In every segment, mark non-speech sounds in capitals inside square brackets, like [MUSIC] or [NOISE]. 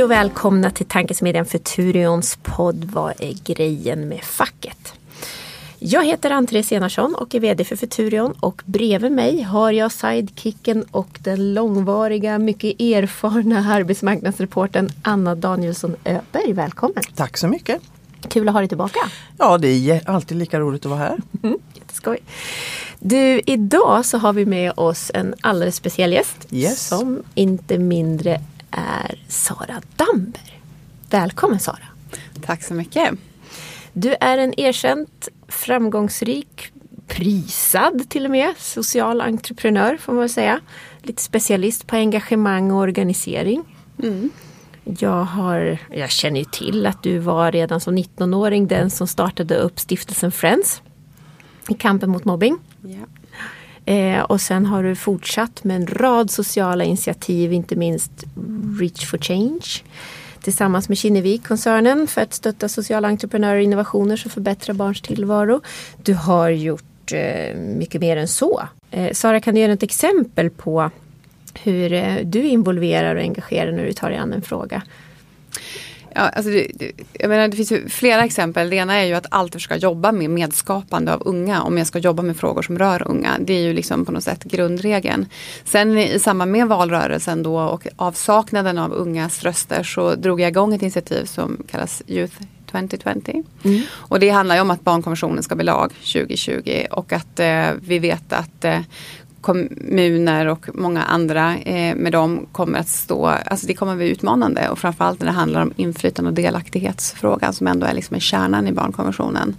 Hej och välkomna till tankesmedjan Futurions podd Vad är grejen med facket? Jag heter Ann-Therese Enarsson och är VD för Futurion och bredvid mig har jag sidekicken och den långvariga, mycket erfarna [LAUGHS] arbetsmarknadsreporten Anna Danielsson Öberg. Välkommen! Tack så mycket! Kul att ha dig tillbaka! Ja, det är alltid lika roligt att vara här. [LAUGHS] Mm, jätteskoj! Du, idag så har vi med oss en alldeles speciell gäst yes. som inte mindre är Sara Damber. Välkommen Sara! Tack så mycket! Du är en erkänt framgångsrik, prisad till och med, social entreprenör får man säga. Lite specialist på engagemang och organisering. Mm. Jag, har, jag känner ju till att du var redan som 19-åring den som startade upp stiftelsen Friends i kampen mot mobbing. Yeah. Eh, och sen har du fortsatt med en rad sociala initiativ, inte minst Reach for Change tillsammans med Kinnevik-koncernen för att stötta sociala entreprenörer och innovationer som förbättrar barns tillvaro. Du har gjort eh, mycket mer än så. Eh, Sara, kan du ge något exempel på hur eh, du involverar och engagerar när du tar dig an en fråga? Ja, alltså det, det, jag menar, det finns ju flera exempel. Det ena är ju att alltid försöka jobba med medskapande av unga. Om jag ska jobba med frågor som rör unga. Det är ju liksom på något sätt grundregeln. Sen i samband med valrörelsen då och avsaknaden av ungas röster så drog jag igång ett initiativ som kallas Youth 2020. Mm. Och det handlar ju om att barnkonventionen ska bli lag 2020 och att eh, vi vet att eh, kommuner och många andra eh, med dem kommer att stå, alltså det kommer att bli utmanande och framförallt när det handlar om inflytande och delaktighetsfrågan som ändå är liksom kärnan i barnkonventionen.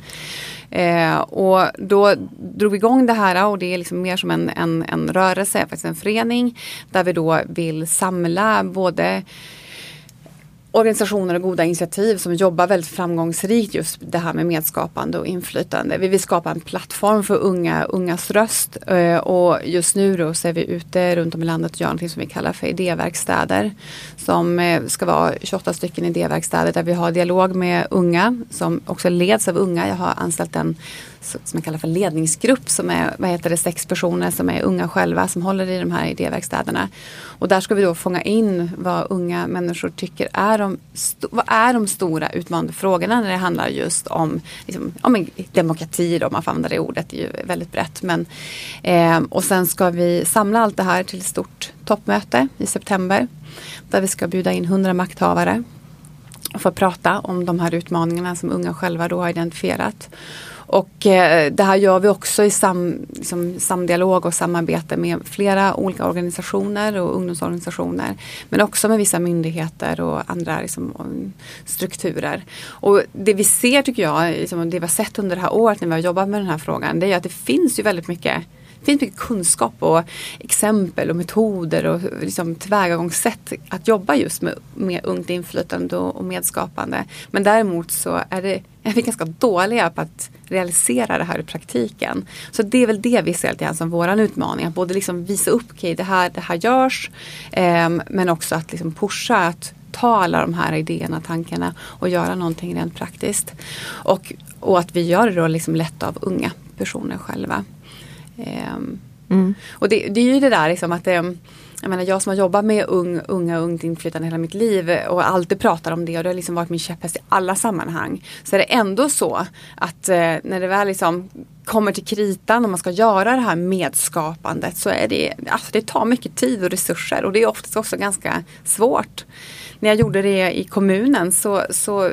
Eh, och då drog vi igång det här och det är liksom mer som en, en, en rörelse, faktiskt en förening där vi då vill samla både organisationer och goda initiativ som jobbar väldigt framgångsrikt just det här med medskapande och inflytande. Vi vill skapa en plattform för unga, ungas röst eh, och just nu då så är vi ute runt om i landet och gör något som vi kallar för idéverkstäder. Som eh, ska vara 28 stycken idéverkstäder där vi har dialog med unga som också leds av unga. Jag har anställt en som jag kallar för ledningsgrupp som är vad heter det, sex personer som är unga själva som håller i de här idéverkstäderna. Och där ska vi då fånga in vad unga människor tycker är de, vad är de stora utmanande frågorna när det handlar just om, liksom, om demokrati då, om man får använda det ordet, det är ju väldigt brett. Men, eh, och sen ska vi samla allt det här till ett stort toppmöte i september där vi ska bjuda in hundra makthavare för att prata om de här utmaningarna som unga själva då har identifierat. Och eh, det här gör vi också i sam, liksom, samdialog och samarbete med flera olika organisationer och ungdomsorganisationer. Men också med vissa myndigheter och andra liksom, strukturer. Och det vi ser tycker jag, liksom, det vi har sett under det här året när vi har jobbat med den här frågan, det är att det finns ju väldigt mycket finns mycket kunskap och exempel och metoder och liksom tillvägagångssätt att jobba just med, med ungt inflytande och, medskapande. Men däremot så är, det, är vi ganska dåliga på att realisera det här i praktiken. Så det är väl det vi ser lite grann som våran utmaning. Att både liksom visa upp, okej okay, det, här, det här görs. Eh, men också att liksom pusha att ta alla de här idéerna, tankarna och göra någonting rent praktiskt. Och, och att vi gör det då liksom lätt av unga personer själva. Ehm, mm. Och det, det, är ju det där liksom att det, jag menar jag som har jobbat med ung, unga och ungt inflytande hela mitt liv och alltid pratar om det och det har liksom varit min käpphäst i alla sammanhang. Så är det ändå så att eh, när det väl liksom kommer till kritan och man ska göra det här medskapandet så är det, alltså det tar mycket tid och resurser och det är oftast också ganska svårt när jag gjorde det i kommunen så, så,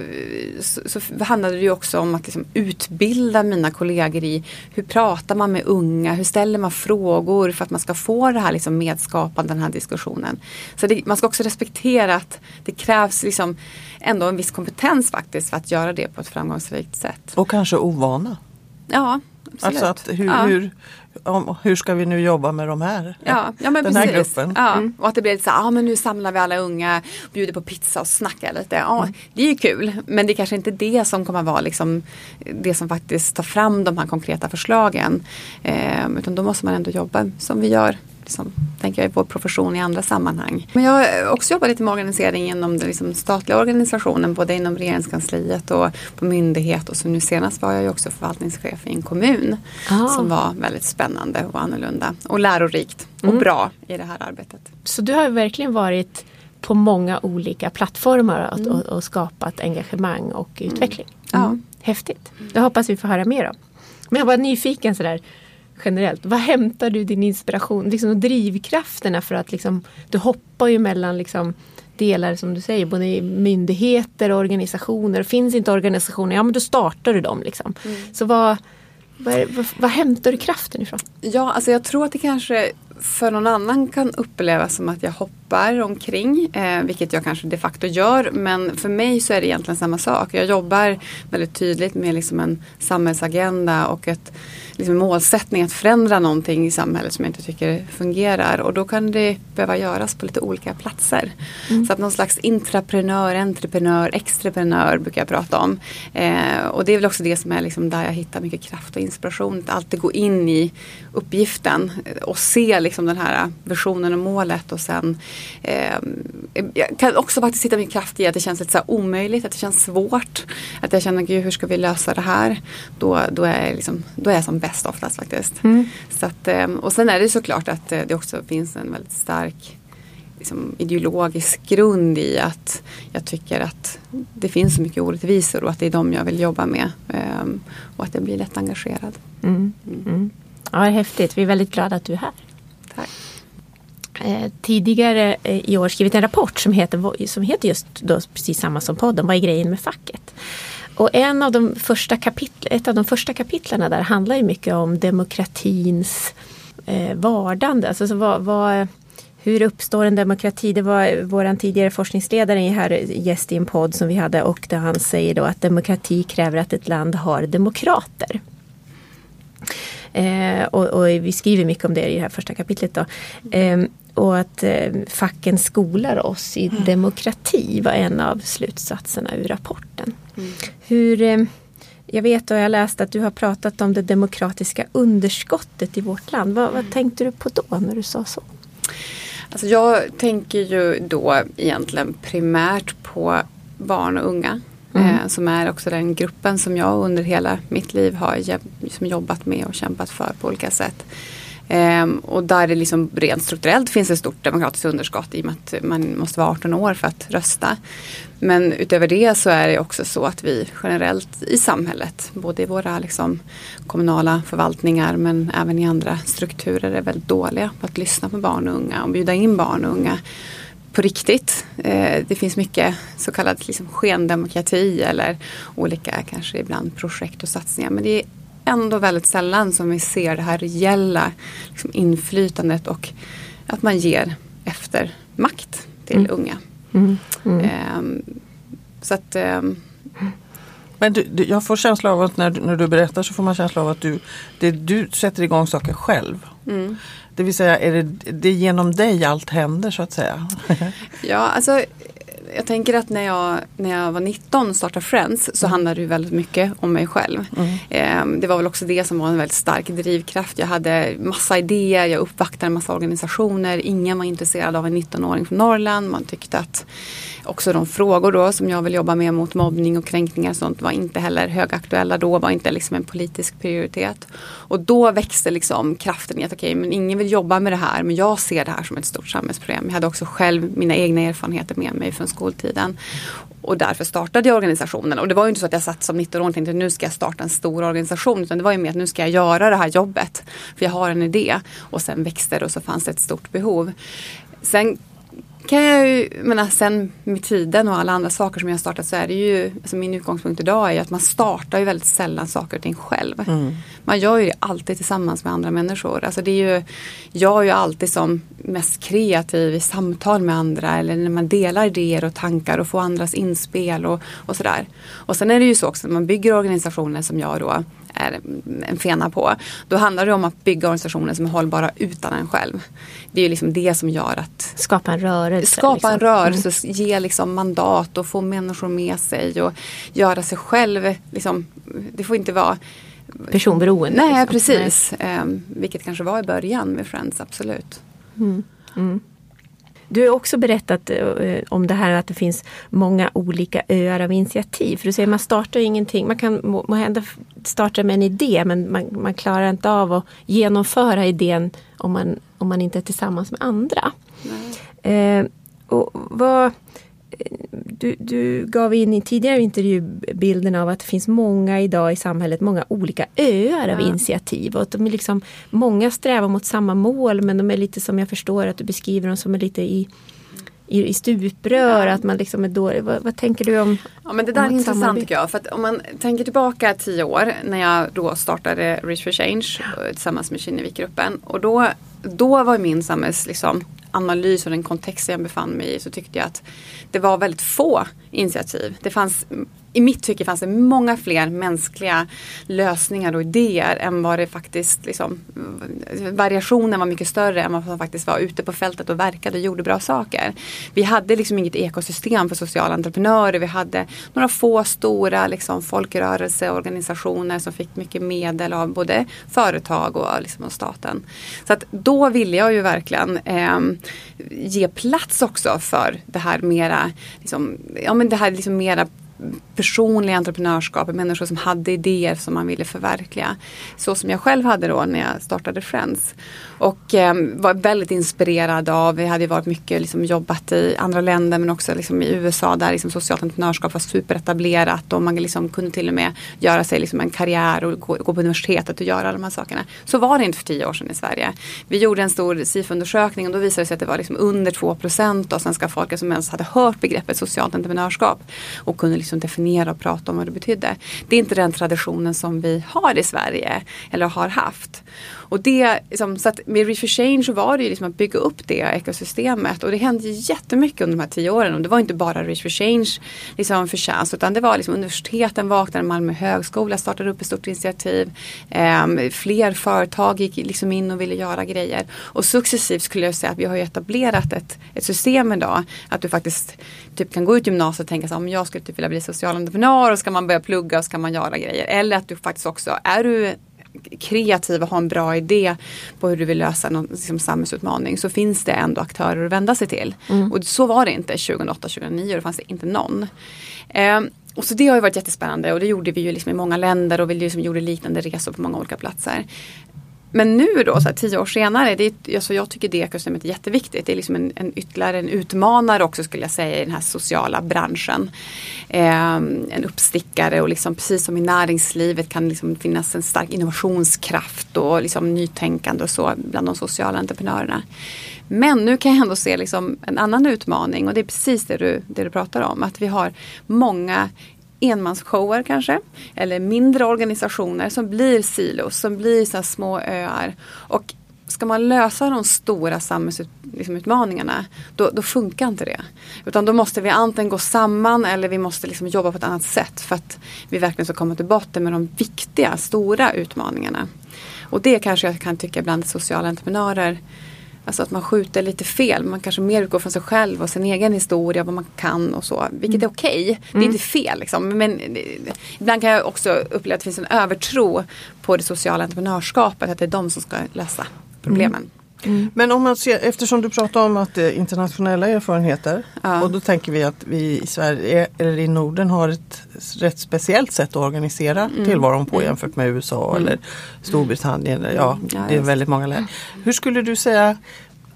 så, så handlade det ju också om att liksom utbilda mina kollegor i hur pratar man med unga, hur ställer man frågor för att man ska få det här liksom medskapande, den här diskussionen. Så det, man ska också respektera att det krävs liksom ändå en viss kompetens faktiskt för att göra det på ett framgångsrikt sätt. Och kanske ovana. Ja, Absolut. Alltså att hur, ja. hur, om, hur ska vi nu jobba med de här? Ja, ja men den precis. här gruppen. Ja, mm. Och att det blir lite så här, ah, men nu samlar vi alla unga, bjuder på pizza och snackar lite. Ja, mm. Det är ju kul men det är kanske inte det som kommer vara liksom, det som faktiskt tar fram de här konkreta förslagen. Eh, utan då måste man ändå jobba som vi gör liksom, tänker jag, i vår profession i andra sammanhang. Men jag har också jobbat lite med organisering inom den liksom, statliga organisationen, både inom regeringskansliet och på myndighet och så nu senast var jag ju också förvaltningschef i en kommun ah. som var väldigt spännande och annorlunda och lärorikt och mm. bra i det här arbetet. Så du har verkligen varit på många olika plattformar att, och, och skapat engagemang och utveckling. Ja. Häftigt. Det hoppas vi får höra mer om. Men jag var nyfiken sådär generellt. Vad hämtar du din inspiration liksom, och drivkrafterna för att liksom, du hoppar ju mellan liksom, delar som du säger, både myndigheter och organisationer. Finns inte organisationer, ja men då startar du dem. Liksom. Så vad, vad, vad, vad hämtar du kraften ifrån? Ja, alltså jag tror att det kanske för någon annan kan upplevas som att jag hoppar omkring, eh, vilket jag kanske de facto gör. Men för mig så är det egentligen samma sak. Jag jobbar väldigt tydligt med liksom en samhällsagenda och ett liksom målsättning att förändra någonting i samhället som jag inte tycker fungerar. Och då kan det behöva göras på lite olika platser. Så att någon slags intraprenör, entreprenör, extraprenör brukar jag prata om. Eh, och det är väl också det som är liksom där jag hittar mycket kraft och inspiration. Att alltid gå in i uppgiften och se liksom den här visionen och målet och sen eh, jag kan också faktiskt hitta mycket kraft i att det känns lite så omöjligt, att det känns svårt. Att jag känner, gud hur ska vi lösa det här? Då, då, är, jag liksom, då är jag som bäst oftast faktiskt. Så att, eh, och sen är det såklart att eh, det också finns en väldigt stark liksom, ideologisk grund i att jag tycker att det finns så mycket orättvisor och att det är de jag vill jobba med. Ehm, och att jag blir lätt engagerad. Mm. Mm. Ja, det är häftigt. Vi är väldigt glada att du är här. Tack. Eh, tidigare eh, i år skrivit en rapport som heter, som heter just då, precis samma som podden, Vad är grejen med facket? Och en av de första kapitl, ett av de första kapitlen där handlar ju mycket om demokratins eh, vardande. Alltså, så vad, vad, hur uppstår en demokrati? Det var vår tidigare forskningsledare här gäst i en podd som vi hade och där han säger då att demokrati kräver att ett land har demokrater. Eh, och, och vi skriver mycket om det i det här första kapitlet. Då. Eh, och att eh, facken skolar oss i demokrati var en av slutsatserna ur rapporten. Hur, eh, jag vet och jag har läst att du har pratat om det demokratiska underskottet i vårt land. Vad, vad tänkte du på då när du sa så? Alltså jag tänker ju då egentligen primärt på barn och unga. Eh, som är också den gruppen som jag under hela mitt liv har jobbat med och kämpat för på olika sätt. Ehm, och där det liksom rent strukturellt finns ett stort demokratiskt underskott i och med att man måste vara 18 år för att rösta. Men utöver det så är det också så att vi generellt i samhället, både i våra liksom kommunala förvaltningar men även i andra strukturer är väldigt dåliga på att lyssna på barn och unga och bjuda in barn och unga på riktigt. Eh, det finns mycket så kallad liksom skendemokrati eller olika kanske ibland projekt och satsningar. Men det är ändå väldigt sällan som vi ser det här reella liksom inflytandet och att man ger efter makt till unga. Ehm, så att ehm, Men du, du, jag får känsla av att när, du- när du berättar så får man känsla av att du, det, du sätter igång saker själv. mm. Det vill säga, är det, det är genom dig allt händer så att säga? Ja, alltså jag tänker att när jag, när jag var 19 och startade Friends så handlade det väldigt mycket om mig själv. Ehm, det var väl också det som var en väldigt stark drivkraft. Jag hade massa idéer, jag uppvaktade en massa organisationer. Ingen var intresserad av en 19-åring från Norrland. Man tyckte att också de frågor då som jag vill jobba med mot mobbning och kränkningar och sånt var inte heller högaktuella då, var inte liksom en politisk prioritet. Och då växte liksom kraften i att okej, men ingen vill jobba med det här men jag ser det här som ett stort samhällsproblem. Jag hade också själv mina egna erfarenheter med mig från skoltiden. Och därför startade jag organisationen. Och det var ju inte så att jag satt som 19-åring och tänkte nu ska jag starta en stor organisation. Utan det var ju mer att nu ska jag göra det här jobbet. För jag har en idé. Och sen växte det och så fanns det ett stort behov. Sen kan jag ju, menar, sen med tiden och alla andra saker som jag har startat så är det ju, alltså min utgångspunkt idag är ju att man startar ju väldigt sällan saker och ting själv. Man gör ju det alltid tillsammans med andra människor. Alltså det är ju, jag är ju alltid som mest kreativ i samtal med andra eller när man delar idéer och tankar och får andras inspel och, och sådär. Och sen är det ju så också när man bygger organisationer som jag då är en fena på. Då handlar det om att bygga organisationer som är hållbara utan en själv. Det är ju liksom det som gör att Skapa en rörelse. skapa en liksom. rörelse, ge liksom mandat och få människor med sig och göra sig själv. Liksom, det får inte vara Personberoende. Nej, liksom. precis. Ehm, vilket kanske var i början med Friends, absolut. Du har också berättat eh, om det här att det finns många olika öar av initiativ. För du säger man startar ingenting. Man kan må, må hända starta med en idé men man, man klarar inte av att genomföra idén om man, om man inte är tillsammans med andra. Eh, Och vad, du, du gav in i tidigare intervju bilden av att det finns många idag i samhället, många olika öar av Ja. initiativ. Och de är liksom, många strävar mot samma mål men de är lite som jag förstår att du beskriver dem som är lite i, i, i stuprör. Ja. Att man liksom är dålig. Vad, vad tänker du om Ja men det där är intressant samarbete? tycker jag. För att om man tänker tillbaka tio år när jag då startade Reach for Change eh, tillsammans med Kinnevikgruppen. Och då, då var min samhälls, liksom, analys och den kontext jag befann mig i så tyckte jag att det var väldigt få initiativ. Det fanns, I mitt tycke fanns det många fler mänskliga lösningar och idéer än vad det faktiskt liksom, variationen var mycket större än vad som faktiskt var ute på fältet och verkade och gjorde bra saker. Vi hade liksom inget ekosystem för sociala entreprenörer. Vi hade några få stora liksom, folkrörelseorganisationer som fick mycket medel av både företag och, liksom, och staten. Så att då ville jag ju verkligen eh, ge plats också för det här mera, liksom, ja men det här är liksom mera personliga entreprenörskap. människor som hade idéer som man ville förverkliga. Så som jag själv hade då när jag startade Friends. Och eh, var väldigt inspirerad av, vi hade varit mycket liksom, jobbat i andra länder men också liksom, i USA där liksom, socialt entreprenörskap var superetablerat och man liksom, kunde till och med göra sig liksom, en karriär och gå, gå på universitetet och göra de här sakerna. Så var det inte för tio år sedan i Sverige. Vi gjorde en stor SIFO-undersökning och då visade det sig att det var liksom under 2% av svenska folket som ens hade hört begreppet socialt entreprenörskap och kunde liksom Liksom definiera och prata om vad det betydde. Det är inte den traditionen som vi har i Sverige eller har haft. Och det, liksom, så att med Reach for Change så var det ju liksom att bygga upp det ekosystemet och det hände jättemycket under de här tio åren och det var inte bara Reach for Change liksom, förtjänst utan det var liksom universiteten vaknade, Malmö högskola startade upp ett stort initiativ. Ehm, fler företag gick liksom in och ville göra grejer och successivt skulle jag säga att vi har ju etablerat ett, ett system idag att du faktiskt typ kan gå ut gymnasiet och tänka så om jag skulle typ vilja bli social entreprenör och ska man börja plugga och ska man göra grejer eller att du faktiskt också är du kreativ och har en bra idé på hur du vill lösa någon liksom, samhällsutmaning så finns det ändå aktörer att vända sig till. Och så var det inte 2008-2009 då fanns det inte någon. Ehm, och så det har ju varit jättespännande och det gjorde vi ju liksom i många länder och vi liksom gjorde liknande resor på många olika platser. Men nu då, så här, tio år senare, det är, alltså jag tycker det ekosystemet är jätteviktigt. Det är liksom en, en ytterligare en utmanare också skulle jag säga i den här sociala branschen. Eh, en uppstickare och liksom precis som i näringslivet kan liksom finnas en stark innovationskraft och liksom nytänkande och så bland de sociala entreprenörerna. Men nu kan jag ändå se liksom en annan utmaning och det är precis det du, det du pratar om. Att vi har många enmansshower kanske. Eller mindre organisationer som blir silos, som blir så här små öar. Och ska man lösa de stora samhällsutmaningarna liksom då, då funkar inte det. Utan då måste vi antingen gå samman eller vi måste liksom jobba på ett annat sätt för att vi verkligen ska komma till botten med de viktiga, stora utmaningarna. Och det kanske jag kan tycka bland sociala entreprenörer Alltså att man skjuter lite fel. Man kanske mer utgår från sig själv och sin egen historia, vad man kan och så. Vilket är okej. Det är inte fel. Liksom. Men eh, ibland kan jag också uppleva att det finns en övertro på det sociala entreprenörskapet. Att det är de som ska lösa problemen. Men om man ser, eftersom du pratar om att det är internationella erfarenheter Ja. och då tänker vi att vi i Sverige eller i Norden har ett rätt speciellt sätt att organisera Mm. tillvaron på jämfört med USA eller Storbritannien. Ja, Ja, det är väldigt många länder. Hur skulle du säga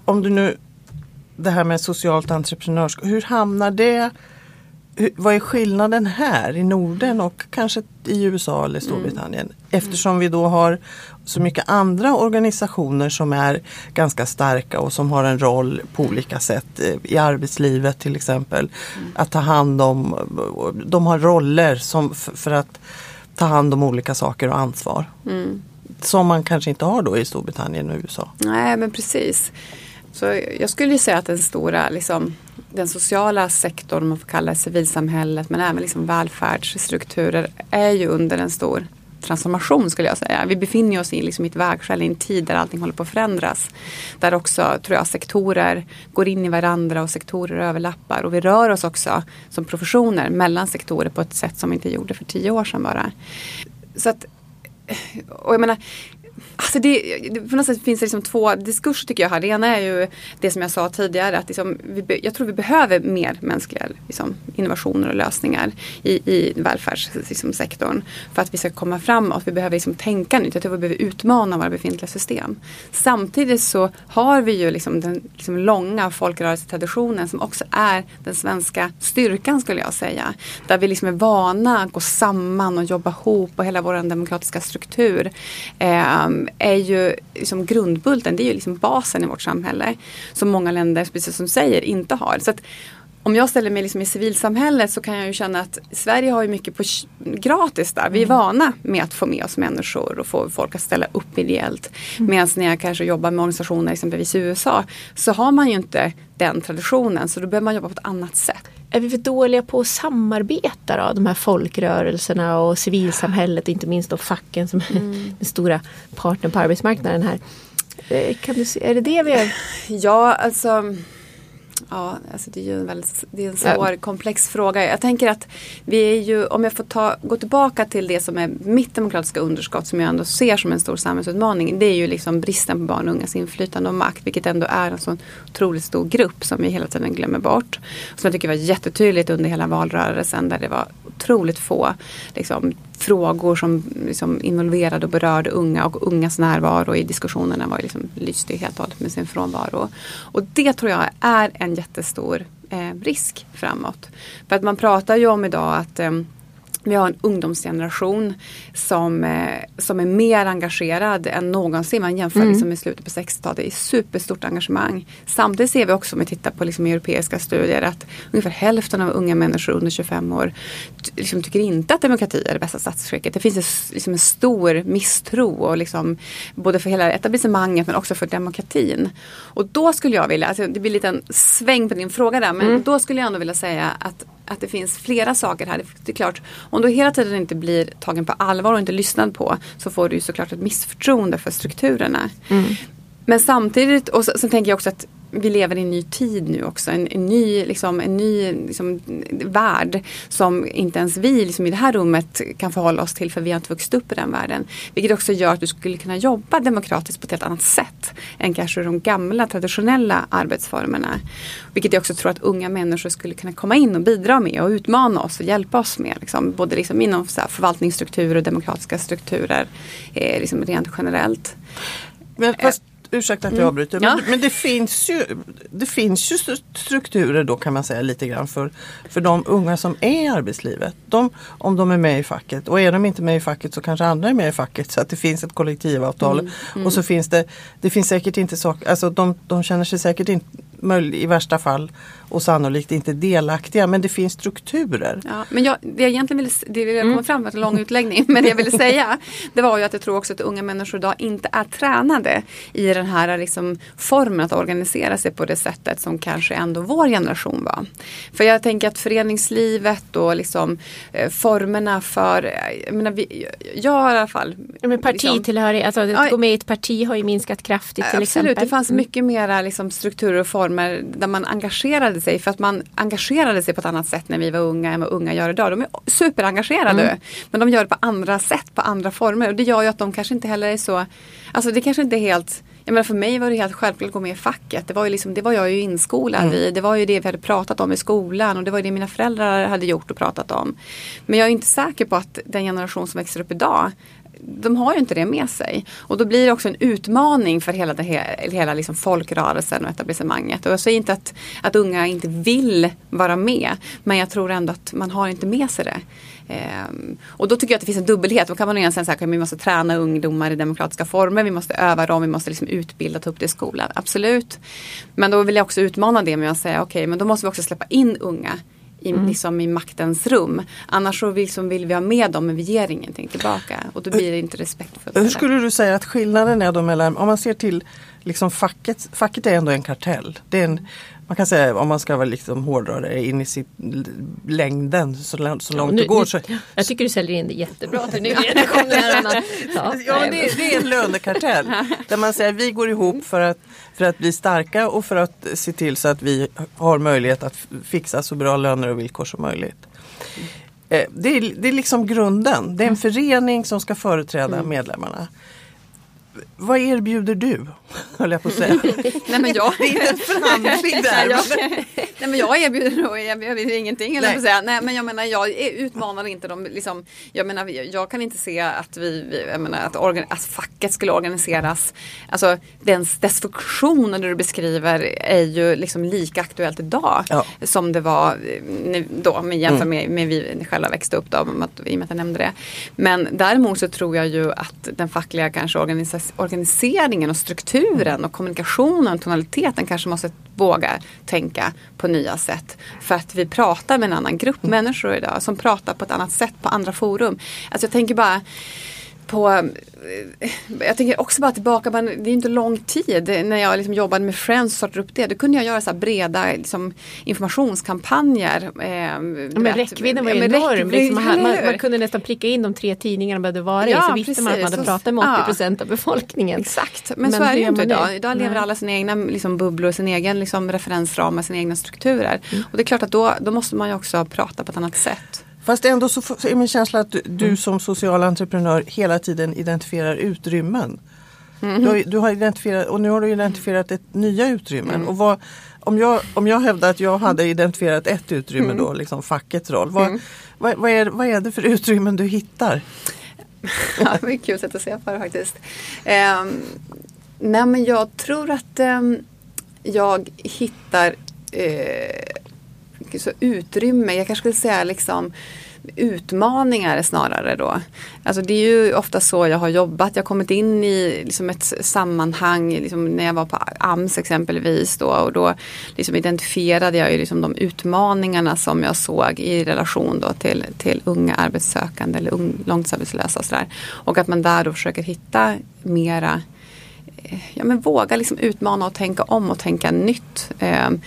om du nu det här med socialt entreprenörskap, hur hamnar det vad är skillnaden här i Norden och kanske i USA eller Storbritannien? Eftersom vi då har så mycket andra organisationer som är ganska starka och som har en roll på olika sätt eh, i arbetslivet till exempel. Att ta hand om, de har roller som, för att ta hand om olika saker och ansvar. Mm. Som man kanske inte har då i Storbritannien och USA. Nej men precis. Så jag skulle ju säga att den stora, liksom, den sociala sektorn, om man får kalla det civilsamhället, men även liksom välfärdsstrukturer är ju under en stor transformation skulle jag säga. Vi befinner oss i liksom ett vägskäl i en tid där allting håller på att förändras. Där också tror jag sektorer går in i varandra och sektorer överlappar och vi rör oss också som professioner mellan sektorer på ett sätt som vi inte gjorde för tio år sedan bara. Så att, och jag menar, Alltså det, på något sätt finns det liksom två diskurser tycker jag här. Det ena är ju det som jag sa tidigare att liksom, vi, jag tror vi behöver mer mänskliga liksom, innovationer och lösningar i, i välfärdssektorn. Liksom, för att vi ska komma framåt. Vi behöver liksom tänka nytt. Jag tror vi behöver utmana våra befintliga system. Samtidigt så har vi ju liksom den liksom långa folkrörelsetraditionen som också är den svenska styrkan skulle jag säga. Där vi liksom är vana att gå samman och jobba ihop och hela vår demokratiska struktur. Eh, Ehm, är ju liksom grundbulten, det är ju liksom basen i vårt samhälle. Som många länder, precis som du säger, inte har. Så att, om jag ställer mig liksom i civilsamhället så kan jag ju känna att Sverige har ju mycket på gratis där. Vi är mm. vana med att få med oss människor och få folk att ställa upp ideellt. Mm. Medan när jag kanske jobbar med organisationer exempelvis i USA så har man ju inte den traditionen så då behöver man jobba på ett annat sätt. Är vi för dåliga på att samarbeta då? De här folkrörelserna och civilsamhället, inte minst då facken som mm. är [LAUGHS] den stora partnern på arbetsmarknaden här. Eh, kan du se, är det det vi är? [LAUGHS] Ja, alltså Ja, alltså det är ju en, väldigt, det är en svår, ja. komplex fråga. Jag tänker att vi är ju, om jag får ta, gå tillbaka till det som är mitt demokratiska underskott som jag ändå ser som en stor samhällsutmaning. Det är ju liksom bristen på barn och ungas inflytande och makt. Vilket ändå är en sån otroligt stor grupp som vi hela tiden glömmer bort. Som jag tycker var jättetydligt under hela valrörelsen där det var otroligt få liksom, frågor som liksom, involverade och berörde unga och ungas närvaro i diskussionerna var liksom, lyste helt och hållet med sin frånvaro. Och det tror jag är en jättestor eh, risk framåt. För att man pratar ju om idag att eh, vi har en ungdomsgeneration som, eh, som är mer engagerad än någonsin. Man jämför mm. liksom med slutet på 60-talet. Det är superstort engagemang. Samtidigt ser vi också om vi tittar på liksom europeiska studier att ungefär hälften av unga människor under 25 år liksom tycker inte att demokrati är det bästa statsskicket. Det finns en, liksom en stor misstro och liksom, både för hela etablissemanget men också för demokratin. Och då skulle jag vilja, alltså det blir lite en sväng på din fråga där, men mm. då skulle jag ändå vilja säga att att det finns flera saker här. Det är klart, om du hela tiden inte blir tagen på allvar och inte lyssnad på så får du såklart ett missförtroende för strukturerna. Mm. Men samtidigt, och sen tänker jag också att vi lever i en ny tid nu också. En, en ny, liksom, en ny liksom, värld som inte ens vi liksom, i det här rummet kan förhålla oss till för vi har inte vuxit upp i den världen. Vilket också gör att du skulle kunna jobba demokratiskt på ett helt annat sätt än kanske de gamla traditionella arbetsformerna. Vilket jag också tror att unga människor skulle kunna komma in och bidra med och utmana oss och hjälpa oss med. Liksom, både liksom inom så här, förvaltningsstrukturer och demokratiska strukturer eh, liksom rent generellt. Men fast ursäkta att jag mm. avbryter. Men, ja. men, det, finns ju, det finns ju strukturer då kan man säga lite grann för, för de unga som är i arbetslivet. De, om de är med i facket och är de inte med i facket så kanske andra är med i facket så att det finns ett kollektivavtal. Mm. Mm. Och så finns det, det finns säkert inte saker, alltså de, de känner sig säkert inte i värsta fall och sannolikt inte delaktiga men det finns strukturer. Ja, men jag, det jag egentligen ville, det jag komma mm. fram med en lång utläggning, men det jag ville säga det var ju att jag tror också att unga människor idag inte är tränade i den här liksom, formen att organisera sig på det sättet som kanske ändå vår generation var. För jag tänker att föreningslivet och liksom, eh, formerna för, jag menar, vi, jag har i alla fall. Men partitillhörighet, liksom, alltså att gå med i ett parti har ju minskat kraftigt till absolut, exempel. Absolut, det fanns mm. mycket mera liksom, strukturer och former där man engagerade sig för att man engagerade sig på ett annat sätt när vi var unga än vad unga gör idag. De är superengagerade mm. men de gör det på andra sätt, på andra former och det gör ju att de kanske inte heller är så, alltså det kanske inte är helt jag menar för mig var det helt självklart att gå med i facket. Det var, ju liksom, det var jag ju inskolad mm. i. Det var ju det vi hade pratat om i skolan och det var ju det mina föräldrar hade gjort och pratat om. Men jag är inte säker på att den generation som växer upp idag de har ju inte det med sig. Och då blir det också en utmaning för hela, det, hela liksom folkrörelsen och etablissemanget. Och jag säger inte att, att unga inte vill vara med. Men jag tror ändå att man har inte med sig det. Um, och då tycker jag att det finns en dubbelhet. Då kan man egentligen säga att vi måste träna ungdomar i demokratiska former. Vi måste öva dem, vi måste liksom utbilda, ta upp det i skolan. Absolut. Men då vill jag också utmana det med att säga okej, okay, men då måste vi också släppa in unga i, mm. liksom i maktens rum. Annars så liksom vill vi ha med dem men vi ger ingenting tillbaka och då blir det inte respektfullt. Hur skulle du säga att skillnaden är då mellan, om man ser till liksom facket, facket är ändå en kartell. Det är en, man kan säga om man ska vara liksom hårdra det in i sitt längden så, så långt nu, det går. Så, jag tycker du säljer in det jättebra till [LAUGHS] nya generationer. Ja, ja det, det, är en lönekartell. [LAUGHS] där man säger vi går ihop för att, för att bli starka och för att se till så att vi har möjlighet att fixa så bra löner och villkor som möjligt. Eh, det är, det är liksom grunden. Det är en förening som ska företräda mm. medlemmarna. vad erbjuder du? [LAUGHS] Höll jag på att säga. Nej, men jag, Det är inte en förhandling där. Men- nej men jag erbjuder erbjuder ingenting. Eller Nej. säga. Nej men jag menar jag utmanar inte dem. Liksom, jag menar jag kan inte se att, vi, jag menar, att, organ, att facket skulle organiseras. Alltså dess, dess funktioner du beskriver är ju liksom lika aktuellt idag. Ja. Som det var eh, då med jämfört med, med vi själva växte upp då. att- I och med att jag nämnde det. Men däremot så tror jag ju att den fackliga kanske organiseringen och strukturen och kommunikationen, tonaliteten kanske måste våga tänka på nya sätt. För att vi pratar med en annan grupp människor idag som pratar på ett annat sätt på andra forum. Alltså jag tänker bara på eh, jag tänker också bara tillbaka, men det är inte lång tid när jag liksom jobbade med Friends och startade upp det. Då kunde jag göra så breda liksom, informationskampanjer. Eh, Ja, men räckvidden var ju Ja, enorm. Liksom, man, man, man kunde nästan pricka in de tre tidningarna man behövde vara i. Ja, Så visste man att man precis. hade pratat med 80 Ja. procent av befolkningen. Exakt, men, Men så är det ju inte man det? idag. Idag lever Nej. alla sina egna liksom, bubblor, sin egen liksom, referensramar, sina egna strukturer. Mm. Och det är klart att då, då måste man ju också prata på ett annat sätt. Fast ändå så är min känsla att du, du som social entreprenör hela tiden identifierar utrymmen. Du, har, du har identifierat, och nu har du identifierat ett nya utrymmen. Och vad, om, jag, om jag hävdar att jag hade identifierat ett utrymme då, liksom fackets roll. Vad, vad, vad, är, vad är det för utrymmen du hittar? [LAUGHS] Ja, det är kul sätt att se på det faktiskt. Um, nej men jag tror att ehm, jag hittar eh, så utrymme, jag kanske skulle säga liksom utmaningar snarare då. Alltså det är ju ofta så jag har jobbat. Jag har kommit in i liksom ett sammanhang liksom när jag var på AMS exempelvis då och då liksom identifierade jag ju liksom de utmaningarna som jag såg i relation då till, till unga arbetssökande eller ung, långtidsarbetslösa och sådär. Och att man där då försöker hitta mera eh, ja, men våga liksom utmana och tänka om och tänka nytt. Ehm,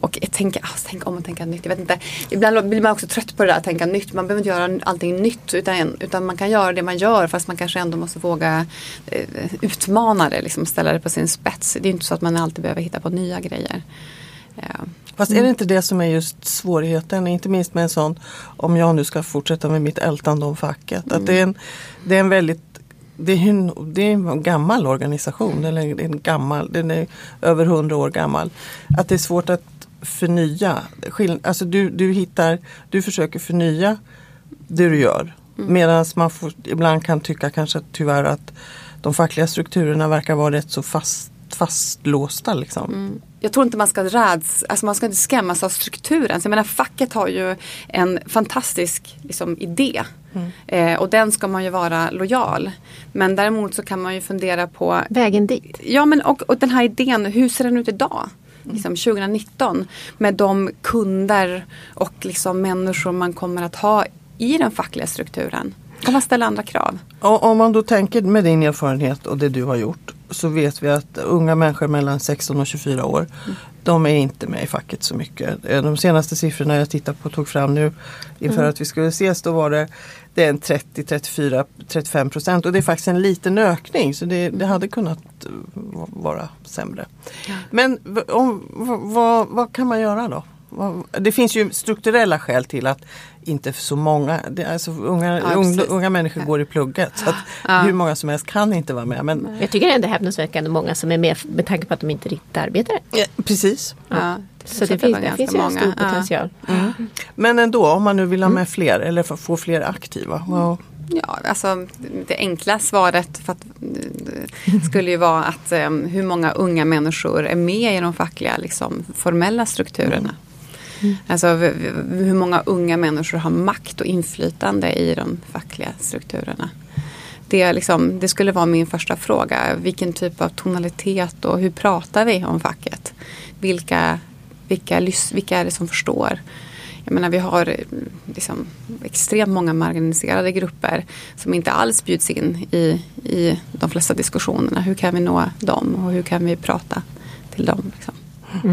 och tänka, alltså, tänka ah, om och tänka nytt. Jag vet inte. Ibland blir man också trött på det där att tänka nytt. Man behöver inte göra allting nytt utan, utan man kan göra det man gör fast man kanske ändå måste våga eh, utmana det. Liksom, ställa det på sin spets. Det är inte så att man alltid behöver hitta på nya grejer. Ja. Fast är det inte det som är just svårigheten, inte minst med en sån, om jag nu ska fortsätta med mitt ältande om facket. Att det är en, det är en väldigt det är, en, det är en gammal organisation, eller en gammal, den är över hundra år gammal. Att det är svårt att förnya. Skill- Alltså du, du hittar, du försöker förnya det du gör. Medan man får, ibland kan tycka kanske tyvärr att de fackliga strukturerna verkar vara rätt så fast, fastlåsta. Liksom. Jag tror inte man ska räds, alltså man ska inte skrämmas av strukturen. Så jag menar facket har ju en fantastisk liksom, idé. Eh, och den ska man ju vara lojal. Men däremot så kan man ju fundera på Vägen dit. Ja men och, och den här idén, hur ser den ut idag? Liksom 2019 med de kunder och liksom människor man kommer att ha i den fackliga strukturen. Kan man ställa andra krav? Och om man då tänker med din erfarenhet och det du har gjort så vet vi att unga människor mellan 16 och 24 år de är inte med i facket så mycket. Eh, De senaste siffrorna jag tittar på tog fram nu inför att vi skulle ses då var det, det är en 30, 34, 35 procent och det är faktiskt en liten ökning så det, det hade kunnat eh, vara sämre. Men v- om, vad, vad kan man göra då? Det finns ju strukturella skäl till att inte så många, det, är alltså unga, Ja, unga, unga människor går i plugget. Så att Ja. Hur många som helst kan inte vara med. Men, Jag tycker ändå häpnadsväckande många som är med med tanke på att de inte riktigt arbetar. Ja, precis. Ja, Så det, finns, det ganska finns ju en många. stor Ja. potential. Men ändå om man nu vill ha med fler eller få- fler aktiva. Vad- Ja, alltså det enkla svaret för att, eh, skulle ju vara att eh, hur många unga människor är med i de fackliga liksom, formella strukturerna. Alltså v- v- hur många unga människor har makt och inflytande i de fackliga strukturerna. Det, liksom, det skulle vara min första fråga. Vilken typ av tonalitet och hur pratar vi om facket? Vilka, vilka, vilka är det som förstår? Jag menar vi har eh, liksom, extremt många marginaliserade grupper som inte alls bjuds in i, i de flesta diskussionerna. Hur kan vi nå dem och hur kan vi prata till dem liksom,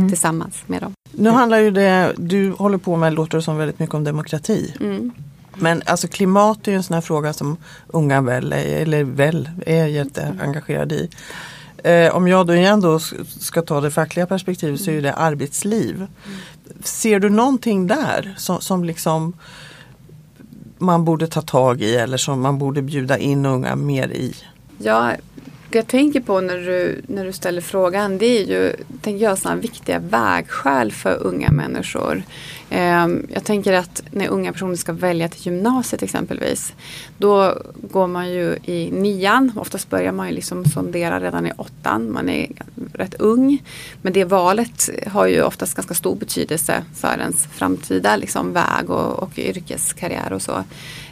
tillsammans med dem? Nu handlar ju det du håller på med, låter det som väldigt mycket om demokrati. Mm. Men alltså klimat är ju en sån här fråga som unga väl, är- eller väl är jätteengagerade i. Eh, om jag då igen då ska ta det fackliga perspektivet så är det arbetsliv. Ser du någonting där som, som liksom man borde ta tag i eller som man borde bjuda in unga mer i? Ja, jag tänker på när du, när du ställer frågan det är ju tänker jag, sådana viktiga vägskäl för unga människor. Ehm, jag tänker att när unga personer ska välja till gymnasiet exempelvis. Då går man ju i nian. Oftast börjar man ju liksom sondera redan i åttan. Man är rätt ung. Men det valet har ju oftast ganska stor betydelse för ens framtida liksom väg och, och yrkeskarriär och så.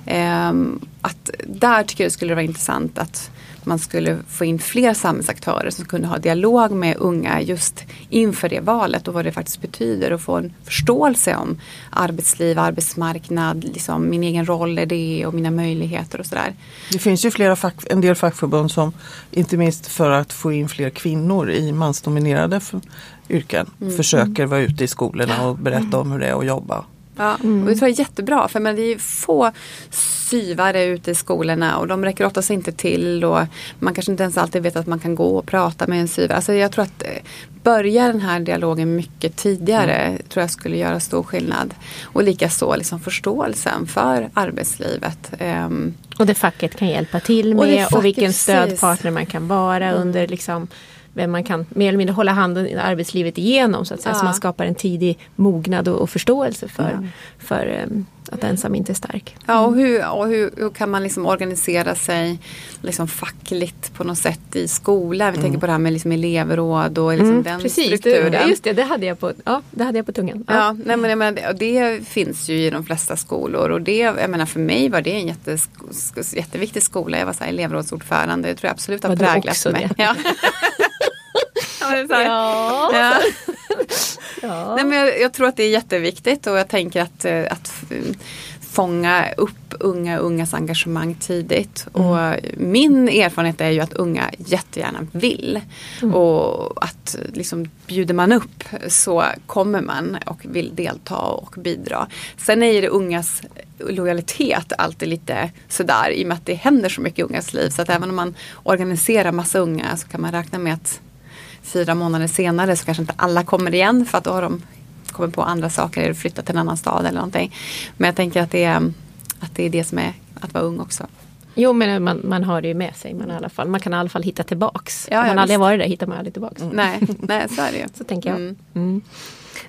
Ehm, att där tycker jag det skulle vara intressant att man skulle få in fler samhällsaktörer som kunde ha dialog med unga just inför det valet och vad det faktiskt betyder och få en förståelse om arbetsliv, arbetsmarknad, liksom min egen roll i det och mina möjligheter och sådär. Det finns ju flera fack, en del fackförbund som inte minst för att få in fler kvinnor i mansdominerade yrken mm. försöker vara ute i skolorna och berätta om hur det är att jobba. Ja, mm. och det tror jag är jättebra för men det är få syvare ute i skolorna och de räcker oftast inte till och man kanske inte ens alltid vet att man kan gå och prata med en syvare. Alltså jag tror att eh, börja den här dialogen mycket tidigare mm. tror jag skulle göra stor skillnad. Och likaså liksom förståelsen för arbetslivet. Um, och det facket kan hjälpa till med och, och vilken stödpartner man kan vara mm. under liksom vem man kan mer eller mindre hålla handen i arbetslivet igenom så att säga. Ja. Så man skapar en tidig mognad och, och förståelse för, ja. för um, att ensam inte är stark. Ja och hur, och hur, hur kan man liksom organisera sig liksom fackligt på något sätt i skolan? Vi mm. tänker på det här med liksom elevråd och liksom mm, den precis, strukturen. Det, just det, det hade jag på, ja, det hade jag på tungan. Ja, ja nej, men, men det, det finns ju i de flesta skolor och det, jag menar för mig var det en jättes, jätteviktig skola. Jag var så här elevrådsordförande. Det tror jag absolut har präglat mig. Ja. [LAUGHS] [LAUGHS] ja. ja. [LAUGHS] ja. Nej, men jag, jag, tror att det är jätteviktigt och jag tänker att, eh, att fånga upp unga ungas engagemang tidigt. Mm. Och min erfarenhet är ju att unga jättegärna vill. Mm. Och att liksom bjuder man upp så kommer man och vill delta och bidra. Sen är det ungas lojalitet alltid lite sådär i och med att det händer så mycket i ungas liv. Så att även om man organiserar massa unga så kan man räkna med att fyra månader senare så kanske inte alla kommer igen för att då har de kommit på andra saker eller flyttat till en annan stad eller någonting. Men jag tänker att det är, att det, är det som är att vara ung också. Jo men man, man har det ju med sig. Man, i alla fall, man kan i alla fall hitta tillbaks. Ja, Om man aldrig varit där hittar man aldrig tillbaks. Mm. Nej, nej, så är det ju. [LAUGHS] Så tänker jag. Mm. Mm.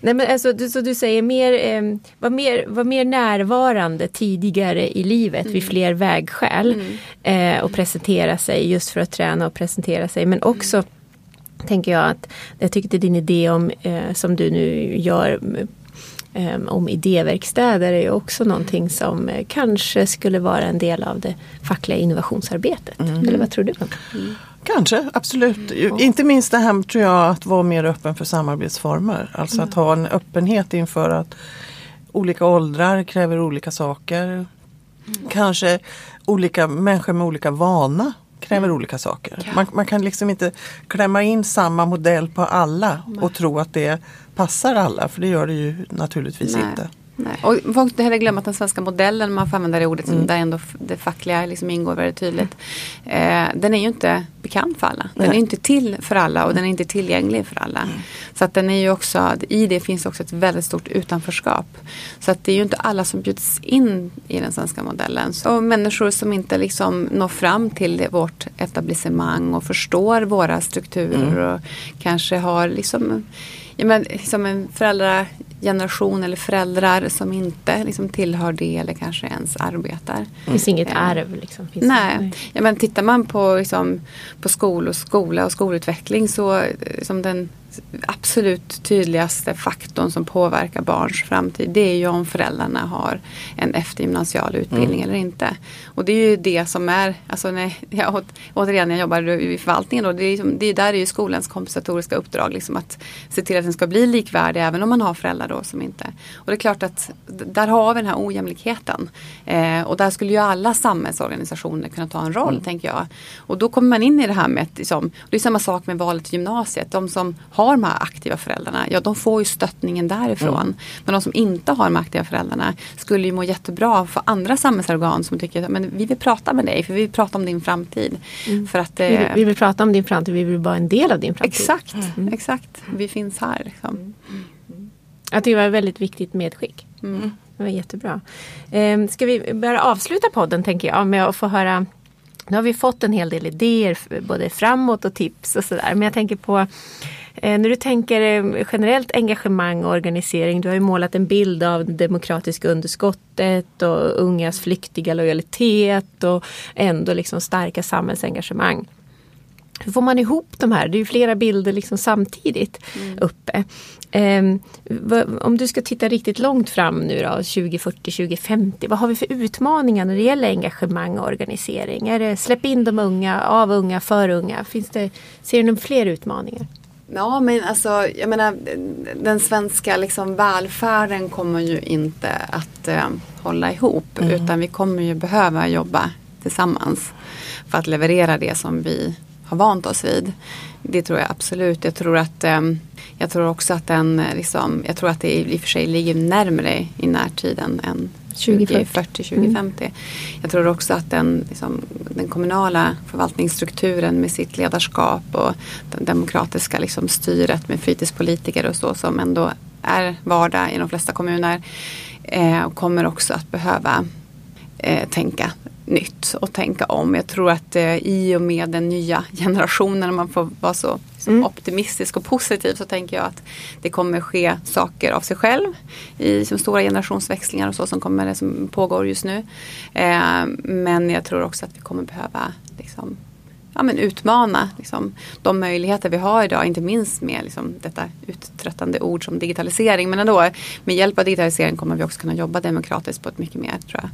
Nej, men alltså, du, så du säger mer, eh, var, mer, var mer närvarande tidigare i livet mm. vid fler vägskäl. Mm. Eh, och presentera sig just för att träna och presentera sig. Men också tänker jag att jag tyckte din idé om eh, som du nu gör eh, om idéverkstäder är också någonting som eh, kanske skulle vara en del av det fackliga innovationsarbetet. Mm. Eller vad tror du? Mm. Kanske, absolut. Mm. Inte minst det här tror jag att vara mer öppen för samarbetsformer. Alltså att ha en öppenhet inför att olika åldrar kräver olika saker. Mm. Kanske olika människor med olika vana kräver olika saker. Ja. Man, man, kan liksom inte klämma in samma modell på alla Nej. och tro att det passar alla för det gör det ju naturligtvis Nej. inte. Nej. Och folk inte heller glömma att den svenska modellen, man får använda det ordet, mm. där ändå det fackliga liksom ingår väldigt tydligt. Eh, den är ju inte bekant för alla. Den Nej. är inte till för alla och den är inte tillgänglig för alla. Mm. Så att den är ju också, i det finns också ett väldigt stort utanförskap. Så att det är ju inte alla som bjuds in i den svenska modellen. Så människor som inte liksom når fram till vårt etablissemang och förstår våra strukturer mm. och kanske har liksom ja, men, liksom en föräldrageneration eller föräldrar som inte liksom, tillhör det eller kanske ens arbetar. Det finns inget eh, arv. Liksom. Finns nej, Ja, men tittar man på, liksom, på skol och skola och skolutveckling så som den absolut tydligaste faktorn som påverkar barns framtid det är ju om föräldrarna har en eftergymnasial utbildning mm. eller inte. Och det är ju det som är, alltså när jag, återigen jag jobbar i förvaltningen då, det är, det är där är ju skolans kompensatoriska uppdrag liksom att se till att den ska bli likvärdig även om man har föräldrar då som inte. Och det är klart att där har vi den här ojämlikheten. Eh, och där skulle ju alla samhällsorganisationer kunna ta en roll mm. tänker jag. Och då kommer man in i det här med liksom, det är samma sak med valet till gymnasiet. De som har de här aktiva föräldrarna, ja de får ju stöttningen därifrån. Mm. Men de som inte har de aktiva föräldrarna skulle ju må jättebra för andra samhällsorgan som tycker att men vi vill prata med dig för vi vill prata om din framtid. Mm. För att, vi, vill, vi, vill, prata om din framtid, vi vill vara en del av din framtid. Exakt, mm. exakt. Vi finns här. Liksom. Mm. Jag tycker det var ett väldigt viktigt medskick. Mm. Det var jättebra. Eh, ska vi börja avsluta podden tänker jag med att få höra Nu har vi fått en hel del idéer både framåt och tips och sådär. Men jag tänker på eh, när du tänker eh, generellt engagemang och organisering. Du har ju målat en bild av det demokratiska underskottet och ungas flyktiga lojalitet och ändå liksom starka samhällsengagemang. Hur får man ihop de här? Det är ju flera bilder liksom samtidigt mm. uppe. Um, om du ska titta riktigt långt fram nu då, 2040, 2050. Vad har vi för utmaningar när det gäller engagemang och organisering? Är det släpp in de unga, av unga, för unga? Finns det, ser du några fler utmaningar? Ja men alltså jag menar den svenska liksom välfärden kommer ju inte att eh, hålla ihop mm. utan vi kommer ju behöva jobba tillsammans för att leverera det som vi har vant oss vid. Det tror jag absolut. Jag tror att um, jag tror också att den liksom, jag tror att det i och för sig ligger närmre i närtiden än 2040, 2050. Mm. Jag tror också att den, liksom, den kommunala förvaltningsstrukturen med sitt ledarskap och det demokratiska liksom, styret med fritidspolitiker och så som ändå är vardag i de flesta kommuner eh, kommer också att behöva eh, tänka nytt och tänka om. Jag tror att eh, i och med den nya [LAUGHS] generationen, man får vara så mm. optimistisk och positiv, så tänker jag att det kommer ske saker av sig själv i som stora generationsväxlingar och så som, kommer, som pågår just nu. Eh, men jag tror också att vi kommer behöva liksom, ja, men utmana liksom, de möjligheter vi har idag, inte minst med liksom, detta uttröttande ord som digitalisering. Men ändå, med hjälp av digitalisering kommer vi också kunna jobba demokratiskt på ett mycket mer tror jag,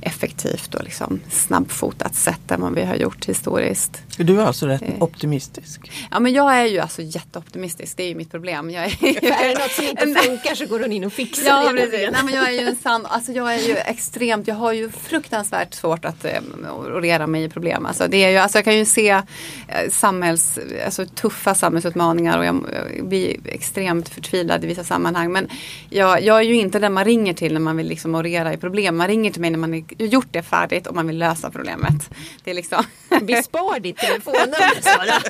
effektivt och liksom, snabbfotat sätt än vad vi har gjort historiskt. Är du alltså rätt eh. optimistisk? Ja men jag är ju alltså jätteoptimistisk, det är ju mitt problem. Jag är, är det något som inte [LAUGHS] funkar så går hon in och fixar ja, det. Precis. Nej, men jag är ju en sann, alltså jag är ju extremt, jag har ju fruktansvärt svårt att eh, rera mig i problem. Alltså, det är ju, alltså jag kan ju se se eh, samhälls, alltså tuffa samhällsutmaningar och jag, blir extremt förtvivlad i vissa sammanhang. Men jag, jag är ju inte den man ringer till när man vill liksom orera i problem. Man ringer till mig när man har gjort det färdigt och man vill lösa problemet. Det är liksom... [LAUGHS] Vi spar ditt telefonnummer Sara.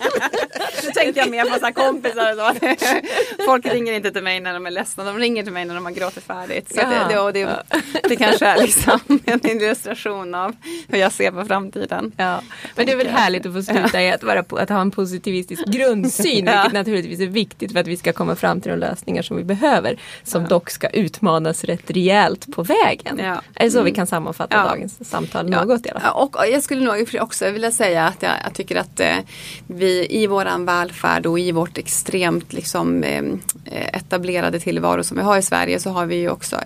Nu tänkte jag mer på så kompisar och så. [LAUGHS] Folk ringer inte till mig när de är ledsna. De ringer till mig när de har gråtit färdigt. Så det, det, det, det kanske är liksom [LAUGHS] en illustration av hur jag ser på framtiden. Ja. Men det är väl härligt att få sluta i att, vara, att ha en positivistisk grundsyn. ja. Vilket naturligtvis är viktigt för att vi ska komma fram till de lösningar som vi behöver. Som ja. dock ska utmanas rätt rejält på vägen. Ja. Är det så mm. vi kan sammanfatta ja. dagens samtal något i alla fall? Och jag skulle nog också vilja säga att jag, jag tycker att eh, vi i våran välfärd och i vårt extremt liksom, eh, etablerade tillvaro som vi har i Sverige så har vi ju också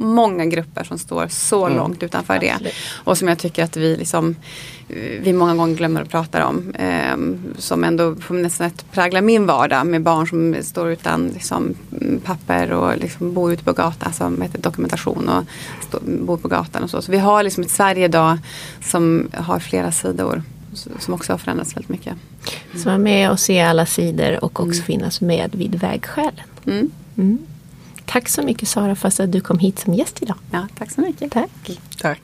många grupper som står så mm. långt utanför Absolut. det. Och som jag tycker att vi liksom vi många gånger glömmer att prata om. Eh, som ändå på nästan präglar min vardag med barn som står utan liksom, papper och liksom bor ute på gatan, alltså heter dokumentation och stå, bor på gatan och så. Så vi har liksom ett Sverige idag som har flera sidor som också har förändrats väldigt mycket. Mm. Så vara med och se alla sidor och också mm. finnas med vid vägskälen. Mm. Mm. Tack så mycket Sara för att du kom hit som gäst idag. Ja, tack så mycket. Tack. Tack.